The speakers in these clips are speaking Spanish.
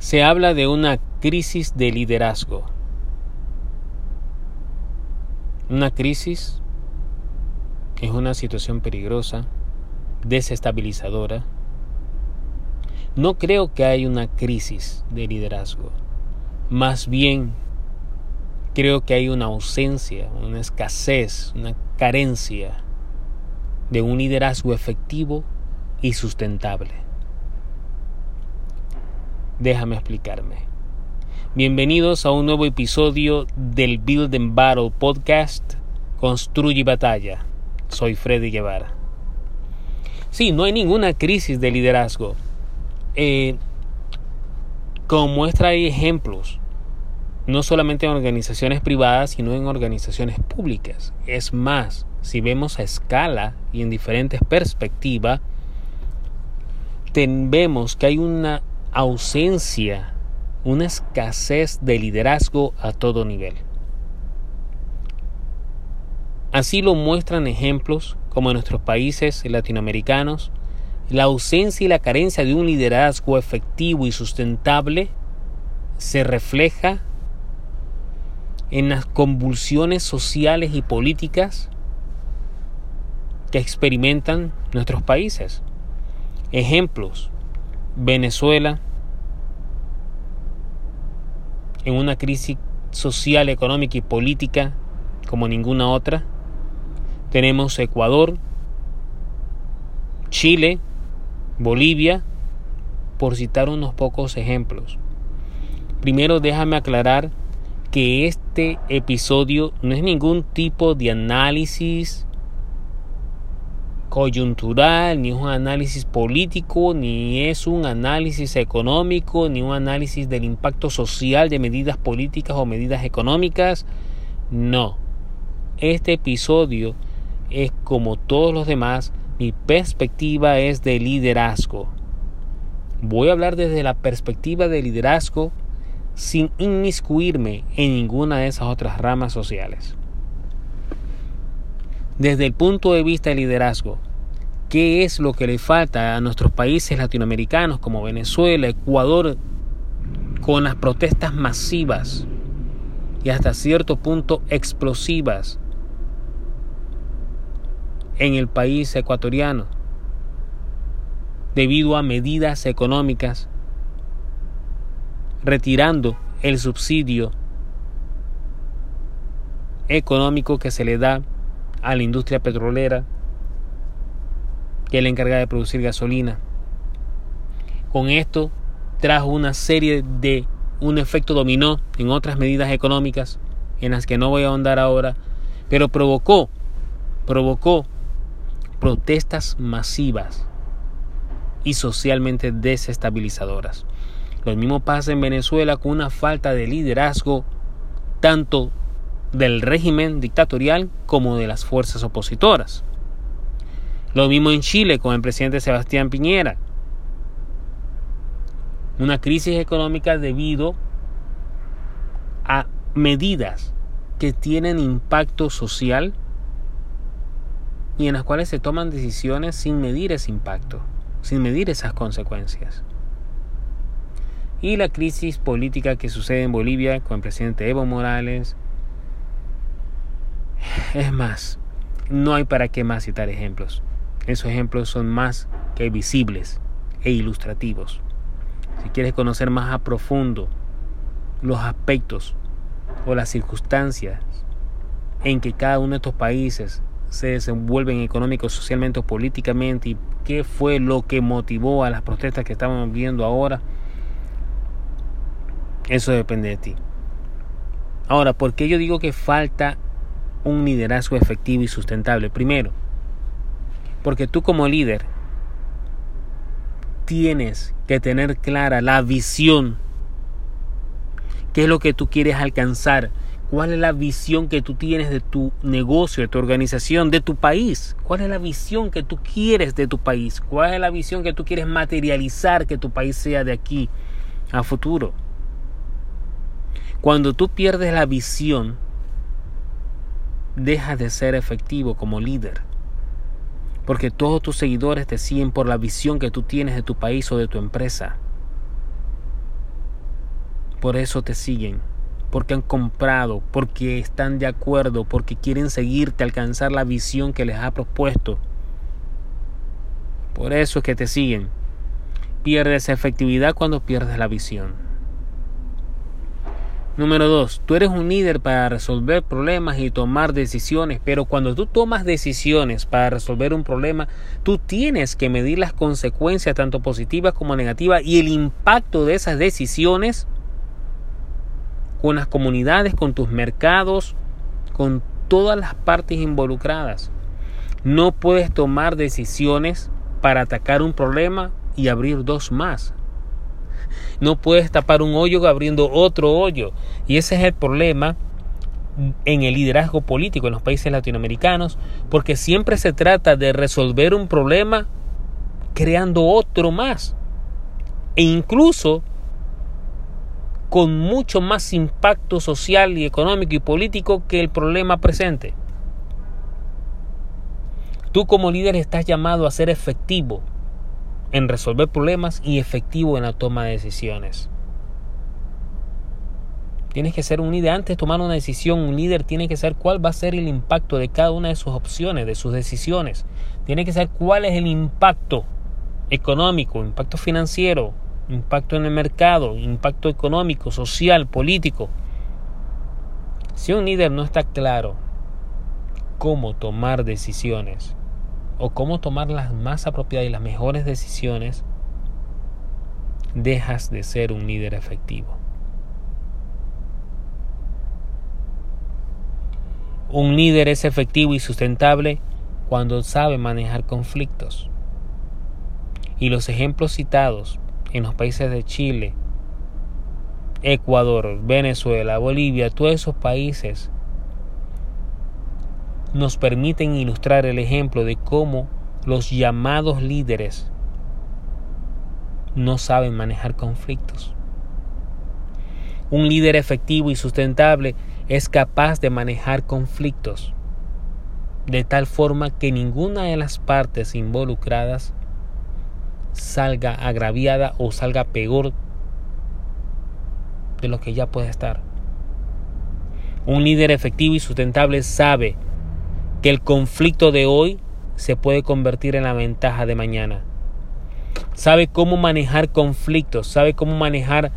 Se habla de una crisis de liderazgo. Una crisis es una situación peligrosa, desestabilizadora. No creo que haya una crisis de liderazgo. Más bien, creo que hay una ausencia, una escasez, una carencia de un liderazgo efectivo y sustentable. Déjame explicarme. Bienvenidos a un nuevo episodio del Build and Battle podcast Construye Batalla. Soy Freddy Guevara. Sí, no hay ninguna crisis de liderazgo. Eh, como muestra hay ejemplos, no solamente en organizaciones privadas, sino en organizaciones públicas. Es más, si vemos a escala y en diferentes perspectivas, vemos que hay una ausencia, una escasez de liderazgo a todo nivel. Así lo muestran ejemplos como en nuestros países latinoamericanos, la ausencia y la carencia de un liderazgo efectivo y sustentable se refleja en las convulsiones sociales y políticas que experimentan nuestros países. Ejemplos, Venezuela en una crisis social, económica y política como ninguna otra. Tenemos Ecuador, Chile, Bolivia, por citar unos pocos ejemplos. Primero déjame aclarar que este episodio no es ningún tipo de análisis coyuntural, ni es un análisis político, ni es un análisis económico, ni un análisis del impacto social de medidas políticas o medidas económicas. No. Este episodio es como todos los demás, mi perspectiva es de liderazgo. Voy a hablar desde la perspectiva de liderazgo sin inmiscuirme en ninguna de esas otras ramas sociales. Desde el punto de vista del liderazgo, ¿qué es lo que le falta a nuestros países latinoamericanos como Venezuela, Ecuador, con las protestas masivas y hasta cierto punto explosivas en el país ecuatoriano debido a medidas económicas retirando el subsidio económico que se le da a la industria petrolera que es la encargada de producir gasolina. Con esto trajo una serie de un efecto dominó en otras medidas económicas en las que no voy a ahondar ahora, pero provocó provocó protestas masivas y socialmente desestabilizadoras. Lo mismo pasa en Venezuela con una falta de liderazgo tanto del régimen dictatorial como de las fuerzas opositoras. Lo mismo en Chile con el presidente Sebastián Piñera. Una crisis económica debido a medidas que tienen impacto social y en las cuales se toman decisiones sin medir ese impacto, sin medir esas consecuencias y la crisis política que sucede en Bolivia con el presidente Evo Morales. Es más, no hay para qué más citar ejemplos. Esos ejemplos son más que visibles e ilustrativos. Si quieres conocer más a profundo los aspectos o las circunstancias en que cada uno de estos países se desenvuelven económico, socialmente o políticamente y qué fue lo que motivó a las protestas que estamos viendo ahora, eso depende de ti. Ahora, ¿por qué yo digo que falta un liderazgo efectivo y sustentable? Primero, porque tú como líder tienes que tener clara la visión. ¿Qué es lo que tú quieres alcanzar? ¿Cuál es la visión que tú tienes de tu negocio, de tu organización, de tu país? ¿Cuál es la visión que tú quieres de tu país? ¿Cuál es la visión que tú quieres materializar que tu país sea de aquí a futuro? Cuando tú pierdes la visión, dejas de ser efectivo como líder. Porque todos tus seguidores te siguen por la visión que tú tienes de tu país o de tu empresa. Por eso te siguen, porque han comprado, porque están de acuerdo, porque quieren seguirte, alcanzar la visión que les ha propuesto. Por eso es que te siguen. Pierdes efectividad cuando pierdes la visión. Número dos, tú eres un líder para resolver problemas y tomar decisiones, pero cuando tú tomas decisiones para resolver un problema, tú tienes que medir las consecuencias tanto positivas como negativas y el impacto de esas decisiones con las comunidades, con tus mercados, con todas las partes involucradas. No puedes tomar decisiones para atacar un problema y abrir dos más. No puedes tapar un hoyo abriendo otro hoyo. Y ese es el problema en el liderazgo político en los países latinoamericanos, porque siempre se trata de resolver un problema creando otro más. E incluso con mucho más impacto social y económico y político que el problema presente. Tú como líder estás llamado a ser efectivo en resolver problemas y efectivo en la toma de decisiones. Tienes que ser un líder. Antes de tomar una decisión, un líder tiene que saber cuál va a ser el impacto de cada una de sus opciones, de sus decisiones. Tiene que saber cuál es el impacto económico, impacto financiero, impacto en el mercado, impacto económico, social, político. Si un líder no está claro cómo tomar decisiones, o cómo tomar las más apropiadas y las mejores decisiones, dejas de ser un líder efectivo. Un líder es efectivo y sustentable cuando sabe manejar conflictos. Y los ejemplos citados en los países de Chile, Ecuador, Venezuela, Bolivia, todos esos países nos permiten ilustrar el ejemplo de cómo los llamados líderes no saben manejar conflictos. Un líder efectivo y sustentable es capaz de manejar conflictos de tal forma que ninguna de las partes involucradas salga agraviada o salga peor de lo que ya puede estar. Un líder efectivo y sustentable sabe que el conflicto de hoy se puede convertir en la ventaja de mañana. Sabe cómo manejar conflictos, sabe cómo manejar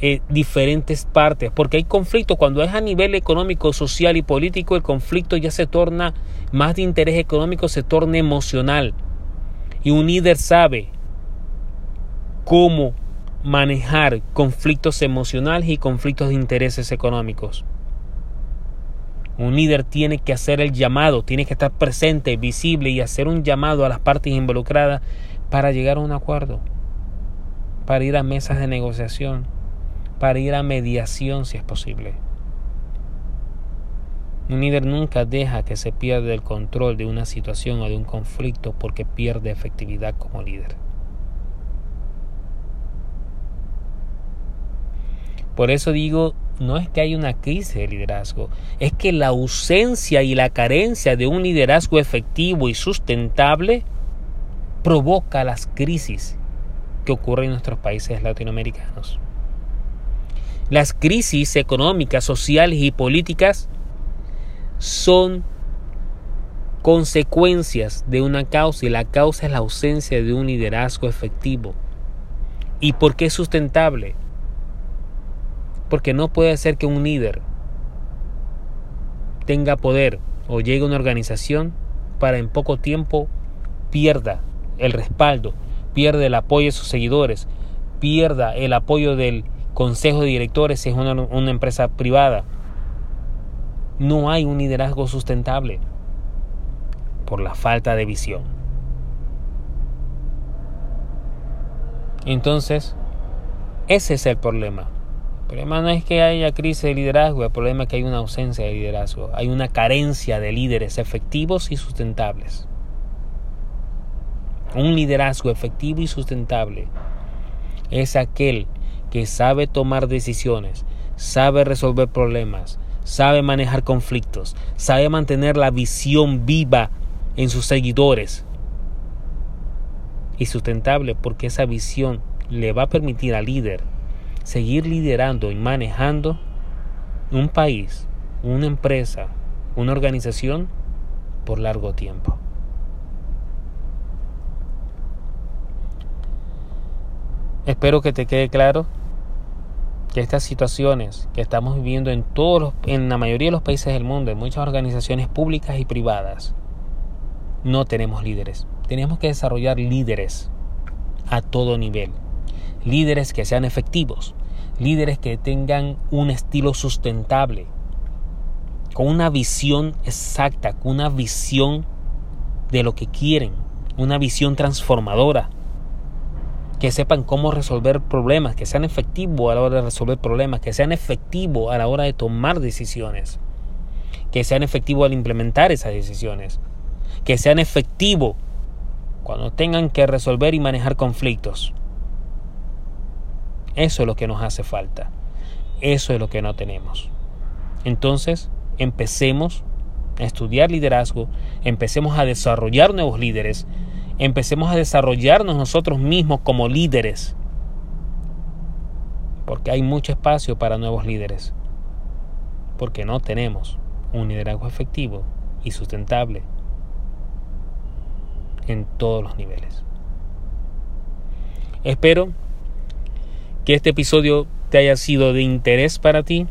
eh, diferentes partes, porque hay conflicto cuando es a nivel económico, social y político, el conflicto ya se torna más de interés económico, se torna emocional. Y un líder sabe cómo manejar conflictos emocionales y conflictos de intereses económicos. Un líder tiene que hacer el llamado, tiene que estar presente, visible y hacer un llamado a las partes involucradas para llegar a un acuerdo, para ir a mesas de negociación, para ir a mediación si es posible. Un líder nunca deja que se pierda el control de una situación o de un conflicto porque pierde efectividad como líder. Por eso digo, no es que haya una crisis de liderazgo, es que la ausencia y la carencia de un liderazgo efectivo y sustentable provoca las crisis que ocurren en nuestros países latinoamericanos. Las crisis económicas, sociales y políticas son consecuencias de una causa y la causa es la ausencia de un liderazgo efectivo. ¿Y por qué sustentable? Porque no puede ser que un líder tenga poder o llegue a una organización para en poco tiempo pierda el respaldo, pierda el apoyo de sus seguidores, pierda el apoyo del consejo de directores si es una, una empresa privada. No hay un liderazgo sustentable por la falta de visión. Entonces, ese es el problema. El problema no es que haya crisis de liderazgo, el problema es que hay una ausencia de liderazgo, hay una carencia de líderes efectivos y sustentables. Un liderazgo efectivo y sustentable es aquel que sabe tomar decisiones, sabe resolver problemas, sabe manejar conflictos, sabe mantener la visión viva en sus seguidores. Y sustentable porque esa visión le va a permitir al líder seguir liderando y manejando un país, una empresa, una organización por largo tiempo. Espero que te quede claro que estas situaciones que estamos viviendo en todos los, en la mayoría de los países del mundo, en muchas organizaciones públicas y privadas, no tenemos líderes. Tenemos que desarrollar líderes a todo nivel. Líderes que sean efectivos, líderes que tengan un estilo sustentable, con una visión exacta, con una visión de lo que quieren, una visión transformadora, que sepan cómo resolver problemas, que sean efectivos a la hora de resolver problemas, que sean efectivos a la hora de tomar decisiones, que sean efectivos al implementar esas decisiones, que sean efectivos cuando tengan que resolver y manejar conflictos. Eso es lo que nos hace falta. Eso es lo que no tenemos. Entonces, empecemos a estudiar liderazgo, empecemos a desarrollar nuevos líderes empecemos a desarrollarnos nosotros mismos como líderes. Porque hay mucho espacio para nuevos líderes. Porque no tenemos un liderazgo efectivo y sustentable en todos los niveles. Espero que este episodio te haya sido de interés para ti.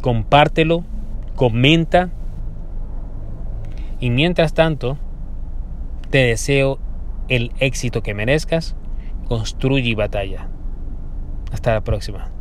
Compártelo, comenta. Y mientras tanto, te deseo el éxito que merezcas. Construye y batalla. Hasta la próxima.